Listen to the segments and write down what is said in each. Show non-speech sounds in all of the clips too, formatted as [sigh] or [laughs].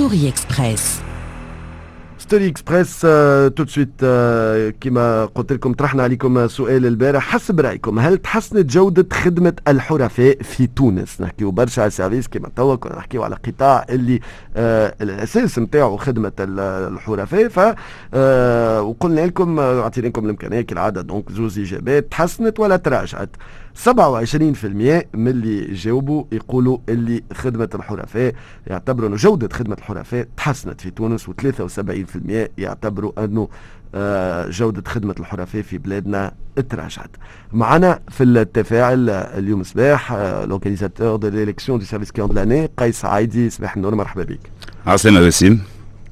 ستوري اكسبريس ستوري اكسبريس آه، تو سويت آه، كما قلت لكم طرحنا عليكم سؤال البارح. حسب رأيكم هل تحسنت جودة خدمة الحرفاء في تونس؟ نحكيو برشا على سيرفيس كما توا كنا نحكيو على قطاع اللي آه الأساس نتاعو خدمة ال- الحرفاء. ف آه وقلنا لكم آه، اعطينا لكم الإمكانية كالعادة. دونك زوز إجابات تحسنت ولا تراجعت؟ 27% من اللي جاوبوا يقولوا اللي خدمة الحرفاء يعتبروا أنه جودة خدمة الحرفاء تحسنت في تونس و73% يعتبروا أنه آه، جودة خدمة الحرفاء في بلادنا تراجعت معنا في التفاعل اليوم صباح لوكاليزاتور دو ليليكسيون دو سيرفيس كيون دلاني قيس عايدي صباح النور مرحبا بك. عسلامة وسيم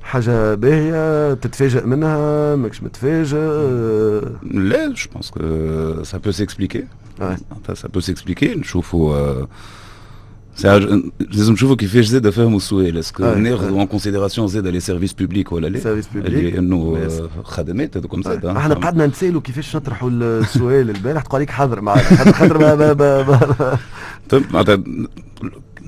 حاجة باهية تتفاجئ منها ماكش متفاجئ. لا جو بونس كو سا بو سيكسبليكي سا بو سيكسبليكي نشوفوا لازم نشوفوا كيفاش زاد فهموا السؤال اسكو ناخذوا اون كونسيديراسيون زاد لي سيرفيس بوبليك ولا لا سيرفيس بوبليك انه خدمات هذوك مزاد إحنا قعدنا نتسالوا كيفاش نطرحوا السؤال البارح تقول لك حاضر معاك خاطر معناتها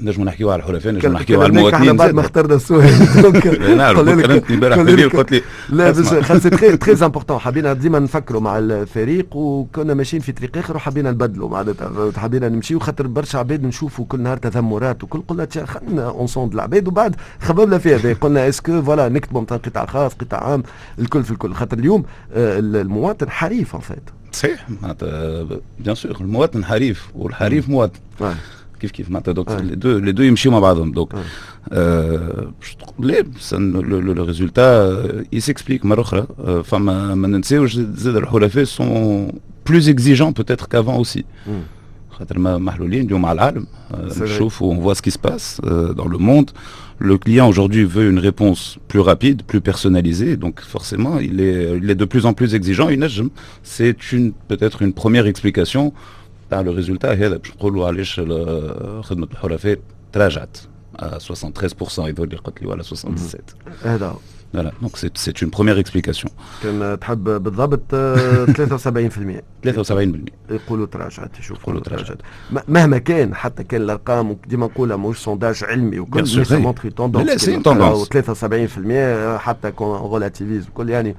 نجموا نحكيوا على الحلفاء نجموا كان- نحكيوا على المواطنين. بعد ما اخترنا السؤال. [laughs] [laughs] كلمتني [laughs] امبارح بالليل لك- قلت لي لا بس سي تري تري امبورتون حبينا ديما نفكروا مع الفريق وكنا ماشيين في طريق آخر وحبينا نبدلوا معناتها. حبينا نمشيو خاطر برشا عباد نشوفوا كل نهار تذمرات وكل قلنا تشا خلينا اونسوند العباد وبعد خببنا فيها. قلنا اسكو فوالا نكتبوا مثلا قطاع خاص قطاع عام الكل في الكل. خاطر اليوم آه، المواطن حريف ان فيت صحيح. معناتها بيان سور المواطن حريف والحريف مواطن. كيف كيف معناتها دوك Ouais. لي دو لي دو يمشيو مع بعضهم دوك Ouais. آه، باش تق- لا بس لو ريزولتا يسيكسبليك مره اخرى آه، فما ما ننساوش زاد الحلفاء سون بلوز اكزيجون بوتيتر كافون اوسي خاطر ما محلولين اليوم على العالم آه، C'est vrai. نشوفوا on voit ce qui se passe euh, dans le monde le client aujourd'hui veut une réponse plus rapide plus personnalisée donc forcément il est il est de plus en plus exigeant ينجم c'est une peut-être une première explication تاع لو ريزولتا هذا باش نقولوا علاش خدمة الحرفاء تراجعت. آه، 73% يظهر لي قلت لي ولا 67 هذا فوالا دونك سي اون بروميير اكسبليكاسيون كان تحب بالضبط آه، [laughs] 73% 73% يقولوا تراجعت شوف يقولوا تراجعت. مهما كان حتى كان الأرقام ديما نقولها موش سونداج علمي وكل سي مونتري توندونس لا سي توندونس 73% حتى كون غولاتيفيز كل يعني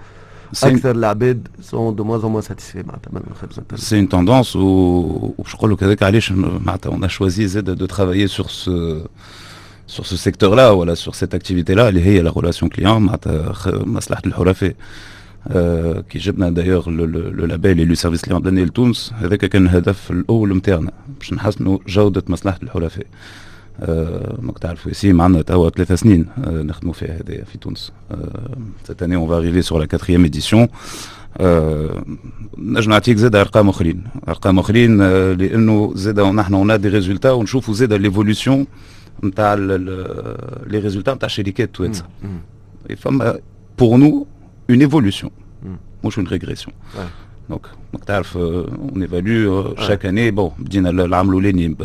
C'est une- اكثر العباد سون دو موان موان ساتيسفي معناتها من الخدمه تاعنا. C'est une tendance où, où je crois que علاش معناتها on a choisi Z de travailler sur ce sur ce secteur-là voilà sur cette activité-là اللي هي la relation client معناتها خ- مصلحة الحرفاء آه، كي جبنا دايوغ لو لابيل اللي سيرفيس كليون داني لتونس هذاك كان الهدف الاول نتاعنا باش نحسنوا جوده مصلحه الحرفاء آه، ماك تعرفوا ياسين عندنا توا ثلاث سنين آه، نخدموا فيها هذايا في تونس cette année on va arriver sur la quatrième édition آه، نجم نعطيك زاد ارقام اخرين ارقام اخرين آه، لانه زاد نحن اون دي ريزولتا ونشوفوا زاد ليفولوسيون نتاع لي ريزولتا نتاع الشركات توانسه مم. فما بور نو اون ايفولوسيون مم. مش اون ريغريسيون Ouais. دونك ماك تعرف اون ايفالو شاك اني بون بدينا العام الاولاني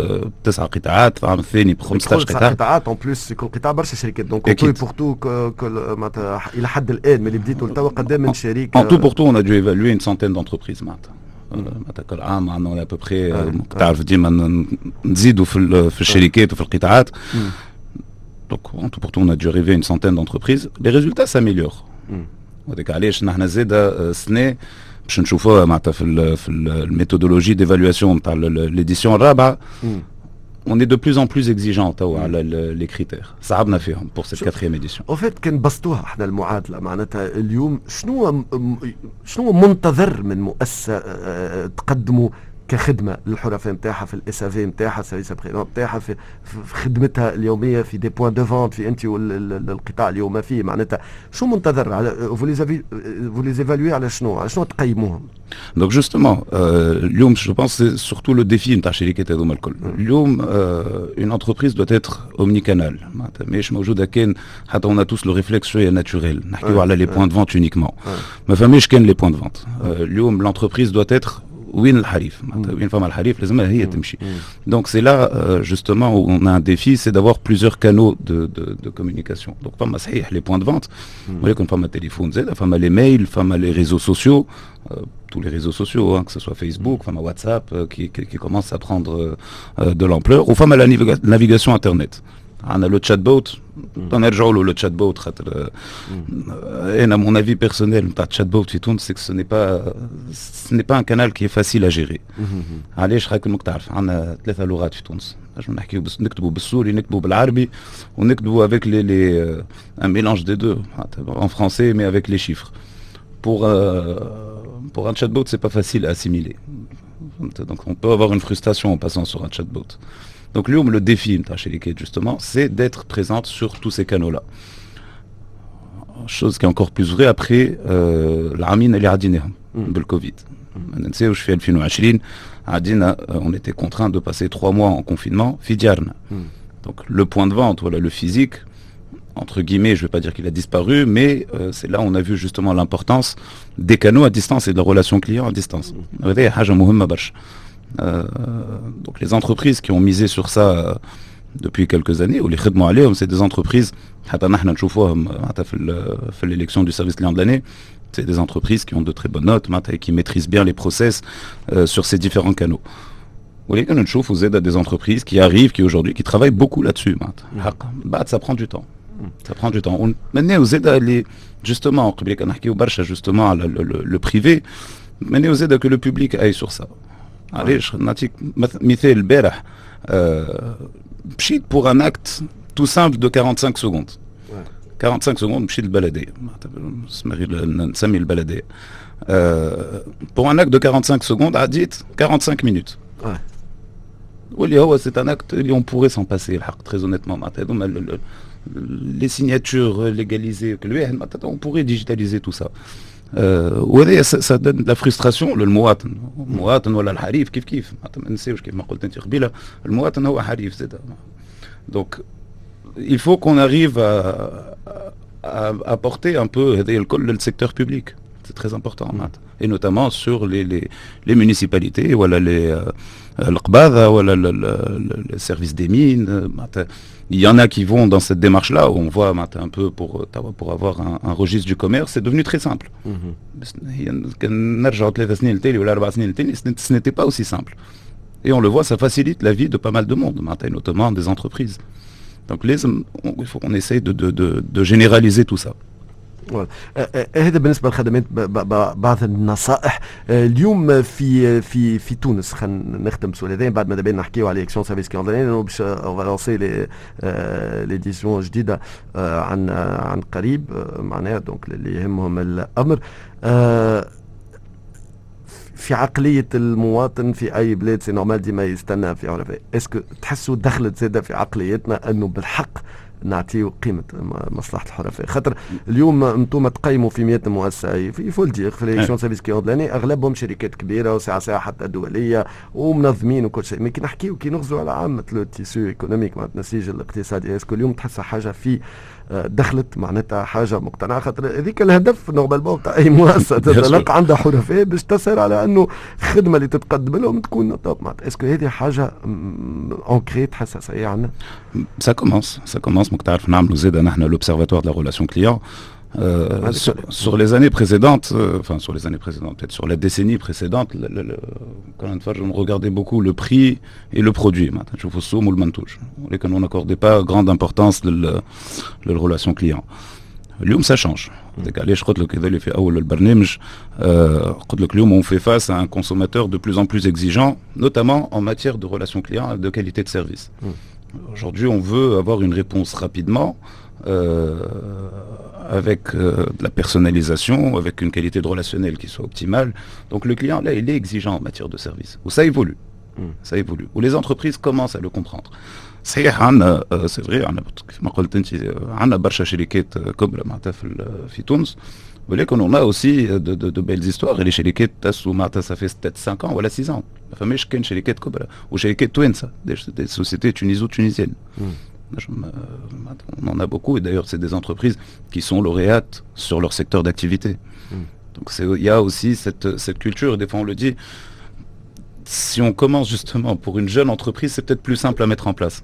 بتسع قطاعات العام الثاني ب 15 تدخل قطاع قطاعات اون بلوس يكون قطاع برشا شركات دونك أكيد. تو بور تو كل معناتها الى حد الان من اللي بديتوا لتوا قدام من شريك En tout pour tout, on a dû évaluer une centaine d'entreprises معناتها معناتها كل عام عندنا à peu près آه. تعرف ديما ن- نزيدوا في ال- في الشركات وفي القطاعات مم. Donc en tout pour tout, on a dû arriver à une centaine d'entreprises. Les résultats s'améliorent. مم. آه، باش نشوفوها معناتها في في ال- الميثودولوجي ديفالواسيون نتاع ليديسيون الرابعة. on est de plus en plus exigeant توا على les critères. صعبنا فيهم pour cette quatrième édition. أو فيت كان بسطوها إحنا المعادلة معناتها اليوم شنو شنو منتظر من مؤسسة آه، تقدموا كخدمه للحرفاء نتاعها في الاس في نتاعها سيرفيس بريدون نتاعها في, في في خدمتها اليوميه في دي بوان دو فونت في انت والقطاع اللي هما فيه معناتها شو منتظر على فو لي ايفالوي على شنو على شنو تقيموهم Donc justement, euh, اليوم je pense c'est surtout le défi نتاع الشركات هذوما الكل. اليوم euh, une entreprise doit être omnicanal. معناتها ماهيش موجودة كان حتى on a tous le réflexe شوية naturel. نحكيو Ouais, على les ouais. points de vente uniquement. Ouais. ما فماش كان les points de vente. Euh, اليوم l'entreprise doit être وين الحريف معناتها وين فما الحريف لازمها هي تمشي. Donc c'est là euh, justement où on a un défi, c'est d'avoir plusieurs canaux de, de, de communication. Donc فما صحيح les points de vente, ولكن فما التليفون زاد, فما les mails, فما les réseaux sociaux, euh, tous les réseaux sociaux, hein, que ce soit Facebook, fama WhatsApp, euh, qui, qui, qui commence à prendre euh, euh, de l'ampleur, ou fama la naviga- navigation Internet. عندنا لو تشات بوت نرجعوا له لو تشات بوت خاطر انا مون افي بيرسونيل نتاع تشات بوت في تونس سو ني با سو ني با ان كانال كي فاسيل ا جيري علاش خاطر ماك تعرف عندنا ثلاثه لغات في تونس نجم نحكيو بس نكتبوا بالسوري نكتبوا بالعربي ونكتبوا افيك لي لي ان ميلانج دي دو en français mais avec les chiffres pour euh, pour un chatbot c'est pas facile à assimiler donc on peut avoir une frustration en passant sur un chatbot donc lui, le défi, justement, c'est d'être présente sur tous ces canaux-là. Chose qui est encore plus vraie après l'Amin et l'Adine, le Covid. On était contraint de passer trois mois en confinement, Fidiarna. Donc le point de vente, voilà, le physique, entre guillemets, je ne vais pas dire qu'il a disparu, mais c'est là où on a vu justement l'importance des canaux à distance et de la relation client à distance. Euh, donc les entreprises qui ont misé sur ça euh, depuis quelques années, ou les khidma c'est des entreprises, l'élection du service client de l'année, c'est des entreprises qui ont de très bonnes notes et qui maîtrisent bien les process euh, sur ces différents canaux. Vous vous êtes à des entreprises qui arrivent, qui aujourd'hui, qui travaillent beaucoup là-dessus. Ça prend du temps. Ça prend du temps. Maintenant, vous êtes justement, justement le, privé, maintenant vous êtes que le public aille sur ça. علاش نعطيك مثال البارح مشيت بور ان اكت تو سامبل دو 45 سكوند 45 سكوند مشيت للبلديه نسمي البلديه بور ان اكت دو 45 سكوند عديت 45 مينوت واللي هو سي ان اكت اللي اون بوري سون باسي الحق تري اونيتمون معناتها هذوما لي سيناتور ليغاليزي كل واحد معناتها اون بوري ديجيتاليزي تو سا وهذا ça donne de la frustration للمواطن المواطن ولا الحريف كيف كيف ما نساوش كيف ما قلت انت قبيله المواطن هو حريف زاد دونك il faut qu'on arrive à, à apporter un peu هذا الكل للسيكتور بوبليك c'est très important et notamment sur les, les, municipalités, les euh, le, service des mines. Euh, il y en a qui vont dans cette démarche-là, où on voit un peu pour, euh, avoir un, registre du commerce, c'est devenu très simple. Ce n'était pas aussi simple. Et on le voit, ça facilite la vie de pas mal de monde, notamment des entreprises. Donc les, on, on essaye de généraliser tout ça. هذا بالنسبة للخدمات بعض النصائح. اليوم في في في تونس خلينا نختم بسؤال هذين بعد ما دابا نحكيو على اكسيون سيرفيس كي باش لونسي لي ليديسيون جديدة عن عن قريب معناها دونك اللي يهمهم الأمر. في عقلية المواطن في أي بلاد سي نورمال ديما يستنى في عرفة. اسكو تحسوا دخلت زادة في عقليتنا أنه بالحق نعطيو قيمة مصلحة الحرفاء خاطر اليوم أنتم تقيموا في 100 مؤسسة في فول دير في ليكسيون سيرفيس كيوندلاني أغلبهم شركات كبيرة وساعة ساعة حتى دولية ومنظمين وكل شيء. مي كي نحكيو كي نغزو على عامة لو تيسو إيكونوميك معناتها النسيج الاقتصادي اسكو اليوم تحسها حاجة في دخلت معناتها حاجة مقتنعة خاطر هذيك الهدف نورمالمون تاع أي مؤسسة [laughs] تتلقى عندها حرفاء باش تسهر على أنه الخدمه اللي تتقدم لهم تكون توب معناتها اسكو هذه حاجة اونكري تحسها سيئه عندنا Ça commence, ça commence. Donc, nous aide à l'observatoire de la relation client. Euh, sur, sur, les années précédentes, euh, enfin sur les années précédentes, peut-être sur la décennie précédente, le, le, le, quand une fois, je regardais beaucoup le prix et le produit. Je vous somme ou le mantouche. On n'accordait pas grande importance de la relation client. اليوم ça change. علاش قلت لك هذا اللي في اول البرنامج قلت لك اليوم on fait face à un consommateur de plus en plus exigeant, notamment en matière de relation client et de qualité de service. Aujourd'hui, on veut avoir une réponse rapidement, euh, avec euh, de la personnalisation, avec une qualité de relationnel qui soit optimale. Donc le client, là, il est exigeant en matière de service. Où ça évolue. Mm. Ça évolue. Où les entreprises commencent à le comprendre. صحيح عندنا سي فغي عندنا كما قلت انت عندنا برشا شركات كبرى معناتها في في تونس ولكن on a aussi de, de, de belles histoires les شركات تاسو معناتها ça fait peut-être 5 ans ولا 6 ans ما فماش كان شركات كبرى وشركات توانسه des sociétés tuniso-tunisiennes on en a beaucoup et d'ailleurs c'est des entreprises qui sont lauréates sur leur secteur d'activité donc il y a aussi cette, cette culture et des fois on le dit si on commence justement pour une jeune entreprise, c'est peut-être plus simple à mettre en place.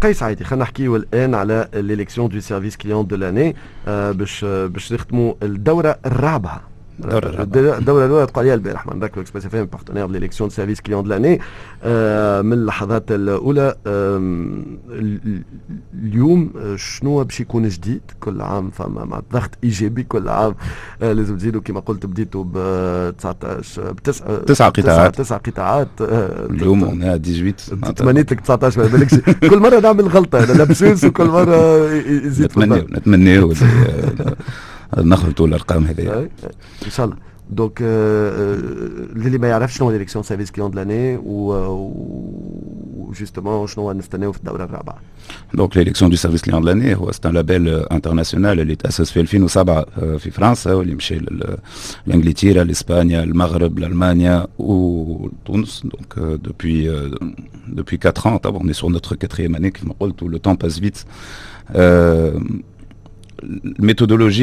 قيس عادي خلينا نحكيو الان على الالكسيون دو سيرفيس كليون دو لاني باش باش نختموا الدوره الرابعه الدوره الأولى تقول عليها البارح. إف إم بارتنير ليليكسيون سيرفيس كليون دو لاني. من اللحظات الأولى اليوم شنو باش يكون جديد؟ كل عام فما مع ضغط إيجابي كل عام. لازم تزيدوا كما قلت بديتوا ب 19 بتسع تسع قطاعات. تسع قطاعات. اليوم 18 تمنيت لك 19 ما بالكش. [laughs] كل مرة نعمل غلطة أنا لابسوس وكل مرة يزيد نتمنى نتمنى [laughs] نخلطوا الارقام هذه ان شاء الله دونك للي ما يعرفش شنو هو ليليكسيون سيرفيس كليون دو لاني و جوستومون شنو نستناو في الدوره الرابعه دونك ليليكسيون دو سيرفيس كليون دو لاني هو سي ان لابيل انترناسيونال اللي تاسس في 2007 في فرنسا واللي مشى لانجلتيرا لاسبانيا المغرب لالمانيا وتونس دونك دوبوي دوبوي 4 ans طبعا on est sur notre quatrième année كما قلت le temps passe vite الميثودولوجي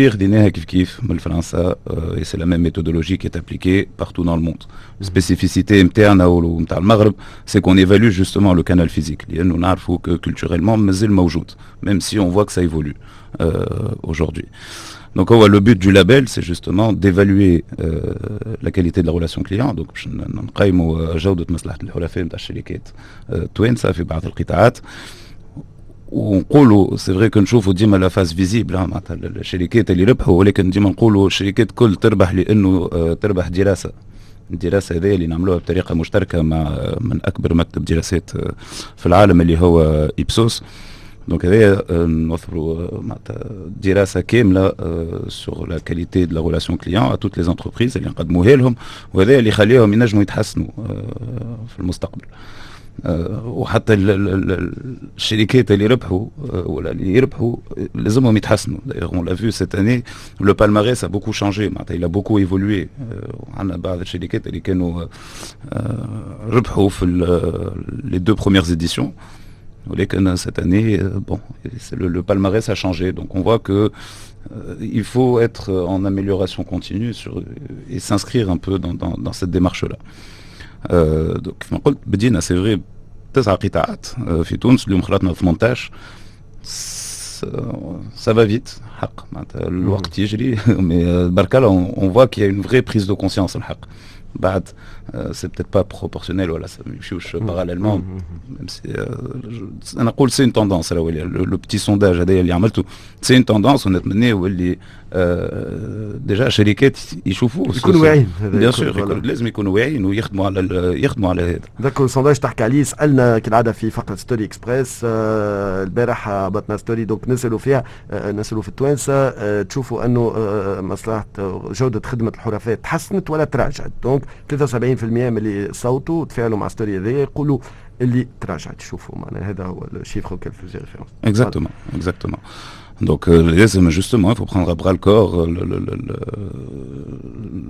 خديناها كيف كيف من فرنسا et c'est la même méthodologie qui est appliquée partout dans le monde. Spécificité نتاعنا ونتاع المغرب c'est qu'on évalue justement le canal physique لأنه نعرفوا que culturellement مازال موجود même si on voit que ça évolue euh, aujourd'hui. Donc oh, le but du label, c'est justement d'évaluer euh, la qualité de la relation client. Donc نقيموا جودة مصلحة الحلفاء نتاع الشركات توانسة في بعض القطاعات. ونقولوا سي فري كنشوفوا ديما لا فاز فيزيبل معناتها الشركات اللي ربحوا ولكن ديما نقولوا الشركات كل تربح لأنه تربح دراسة. الدراسة هذه اللي نعملوها بطريقة مشتركة مع من أكبر مكتب دراسات في العالم اللي هو ايبسوس دونك هذايا نوفروا معناتها دراسة كاملة سور لا كاليتي دو لا ريلاسيون كليون ا توت لي زونتربريز اللي نقدموها لهم وهذا اللي يخليهم ينجموا يتحسنوا في المستقبل. وحتى الشركات اللي ربحوا ولا اللي يربحوا لازمهم يتحسنوا اون لا فيو سيت اني لو بالماريس ا بوكو شانجي معناتها الى بوكو ايفولوي عندنا بعض الشركات اللي كانوا ربحوا في لي دو بروميير ايديسيون ولكن cette année bon le, le palmarès a changé donc on voit que euh, il faut être en amélioration continue sur, et s'inscrire un peu dans, dans, dans cette démarche là كيف ما قلت بدينا سي فغي تسع قطاعات في تونس اليوم خلطنا 18 سافا فيت حق معناتها الوقت يجري مي بركا اون فوا كي اون فغي بريز دو كونسيونس الحق بعد سي بتيت با بروبورسيونيل ولا ما يمشيوش باراليلمون أنا نقول سي اون توندونس لو بتي سونداج هذايا اللي عملته سي اون توندونس ونتمناو اللي ديجا شركات يشوفوا يكونوا واعيين بيان سور لازم يكونوا واعيين ويخدموا على يخدموا على هذا ذاك السونداج تحكي عليه سالنا كالعاده في فقره ستوري اكسبريس البارح هبطنا ستوري دونك نسالوا فيها نسالوا في التوانسه تشوفوا انه مصلحه جوده خدمه الحرفاء تحسنت ولا تراجعت دونك 73% من اللي صوتوا تفاعلوا مع ستوري هذه يقولوا اللي تراجعت شوفوا معناها هذا هو الشيفر auquel faisait référence. Exactement, exactement. Donc euh, justement, il faut prendre à bras le corps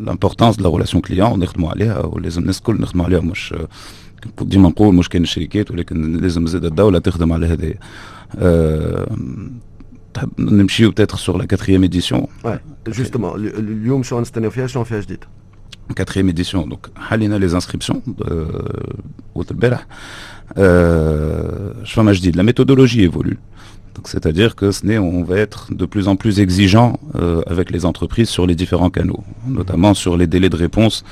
l'importance de la relation client ونخدموا عليها ولازم الناس الكل نخدموا عليها مش ديما نقول مش كان الشركات ولكن لازم زاد الدولة تخدم على هذايا. تحب نمشيو بتاتر سور لا كاتريام ايديسيون. جوستومون اليوم شنو نستناو فيها شنو فيها جديد؟ quatrième édition. Donc, Halina les inscriptions de euh, euh je la méthodologie évolue. C'est-à-dire que ce n'est, on va être de plus en plus exigeant euh, avec les entreprises sur les différents canaux, notamment sur les délais de réponse.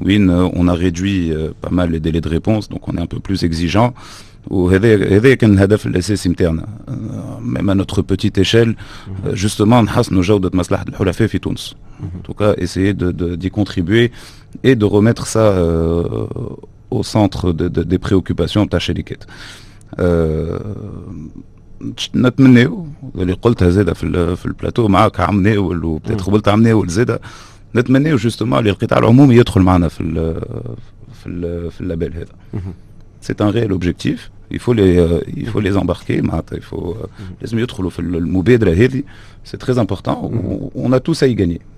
Win, on a réduit euh, pas mal les délais de réponse, donc on est un peu plus exigeant. وهذا كان الهدف الأساسي نتاعنا. même à notre petite échelle justement نحسنوا جودة مصلحة الحلفاء في تونس. en tout cas essayer de d'y contribuer et de remettre ça euh, au centre de, de, des préoccupations تاع الشركات نتمناو اللي قلتها زاده في في البلاتو معاك عمناول وبتات قبلت عمناول زاده. نتمناو جوستومون اللي القطاع العمومي يدخل معنا في ال في ال في اللابيل هذا. c'est un réel objectif. Il faut les euh, il faut les embarquer il faut euh, mm-hmm. les c'est très important. Mm-hmm. On, on a tous à y gagner.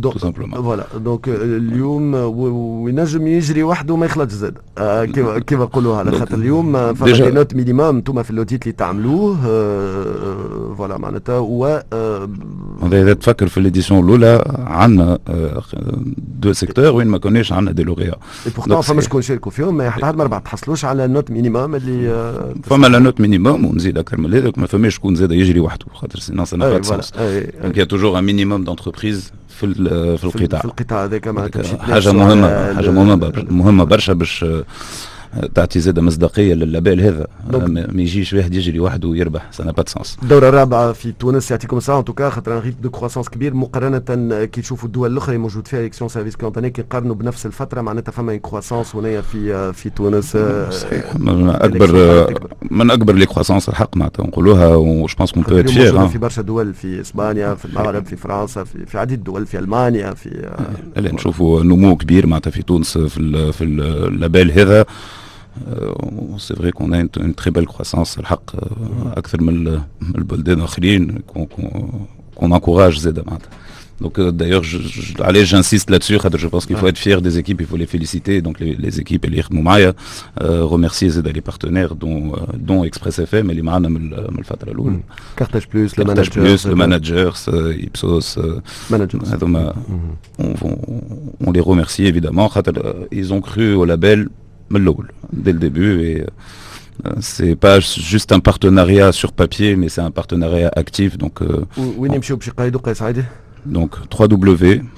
تو سامبلومون فوالا دونك اليوم وينجم يجري وحده ما يخلطش زاد. آه، كيما كيما نقولوا على خاطر اليوم؟ فما دي نوت مينيموم أنتم في اللوتيت اللي تعملوه. فوالا معناتها و اذا تفكر في ليديسيون الاولى عندنا دو سيكتور وين ما كناش عندنا دي لوغيا بورتون فما شكون شاركوا فيهم ما حتى ما تحصلوش على النوت مينيموم اللي فما لا نوت مينيموم ونزيد أكثر من هذاك ما فماش شكون زاد يجري وحده خاطر سينون سا با سونس دونك يا توجور ان مينيموم دونتربريز في في القطاع في القطاع. هذاك ما حاجة مهمة حاجة مهمة مهمة برشا باش تعطي زاده مصداقية لللابيل هذا ما يجيش واحد يجري وحده ويربح. سا با سونس الدوره الرابعة في تونس يعطيكم الصحه توكا خاطر ان ريت دو كروسونس كبير. مقارنة كي تشوفوا الدول الأخرى اللي موجود فيها ليكسيون سيرفيس كونتاني كي نقارنوا بنفس الفترة معناتها فما كروسونس هنايا في في تونس صحيح. من اكبر من أكبر لي كروسونس الحق معناتها نقولوها وش بونس كون بو في برشا دول في إسبانيا في المغرب في فرنسا في, في عديد الدول في ألمانيا في نشوفوا نمو كبير معناتها في تونس في في اللابيل هذا سي فري كون اون تري بيل كروسونس الحق اكثر من البلدان الاخرين كون انكوراج زاد معناتها Donc euh, d'ailleurs, allez, j'insiste là-dessus, je pense qu'il faut être fier des équipes, il faut les féliciter. Donc les, les équipes, Elir Moumaïa, euh, remercier les partenaires, dont, euh, dont Express FM, et les Mahana Melfatra Loul. Cartage Plus, le Cartage manager. Plus, le manager, Ipsos. Manager. On, on, on, les remercie évidemment. Ils ont cru au label dès le début et c'est pas juste un partenariat sur papier mais c'est un partenariat actif donc euh, donc www.escda.tn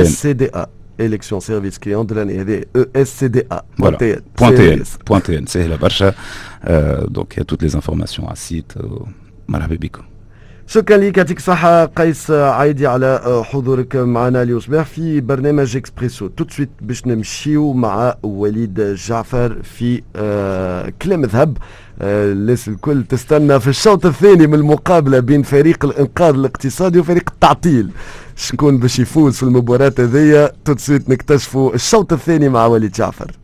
ESCDA élection service client de l'année ESCDA voilà .tn .tn c'est la barcha. Donc il y a toutes les informations à site marhaba شكرا لك يعطيك الصحة قيس عايدي على حضورك معنا اليوم. في برنامج إكسبريسو. تو سويت باش نمشيو مع وليد جعفر في آه كلام ذهب آه الناس الكل تستنى في الشوط الثاني من المقابلة بين فريق الإنقاذ الاقتصادي وفريق التعطيل. شكون باش يفوز في المباراة هذيا؟ تو سويت نكتشفوا الشوط الثاني مع وليد جعفر.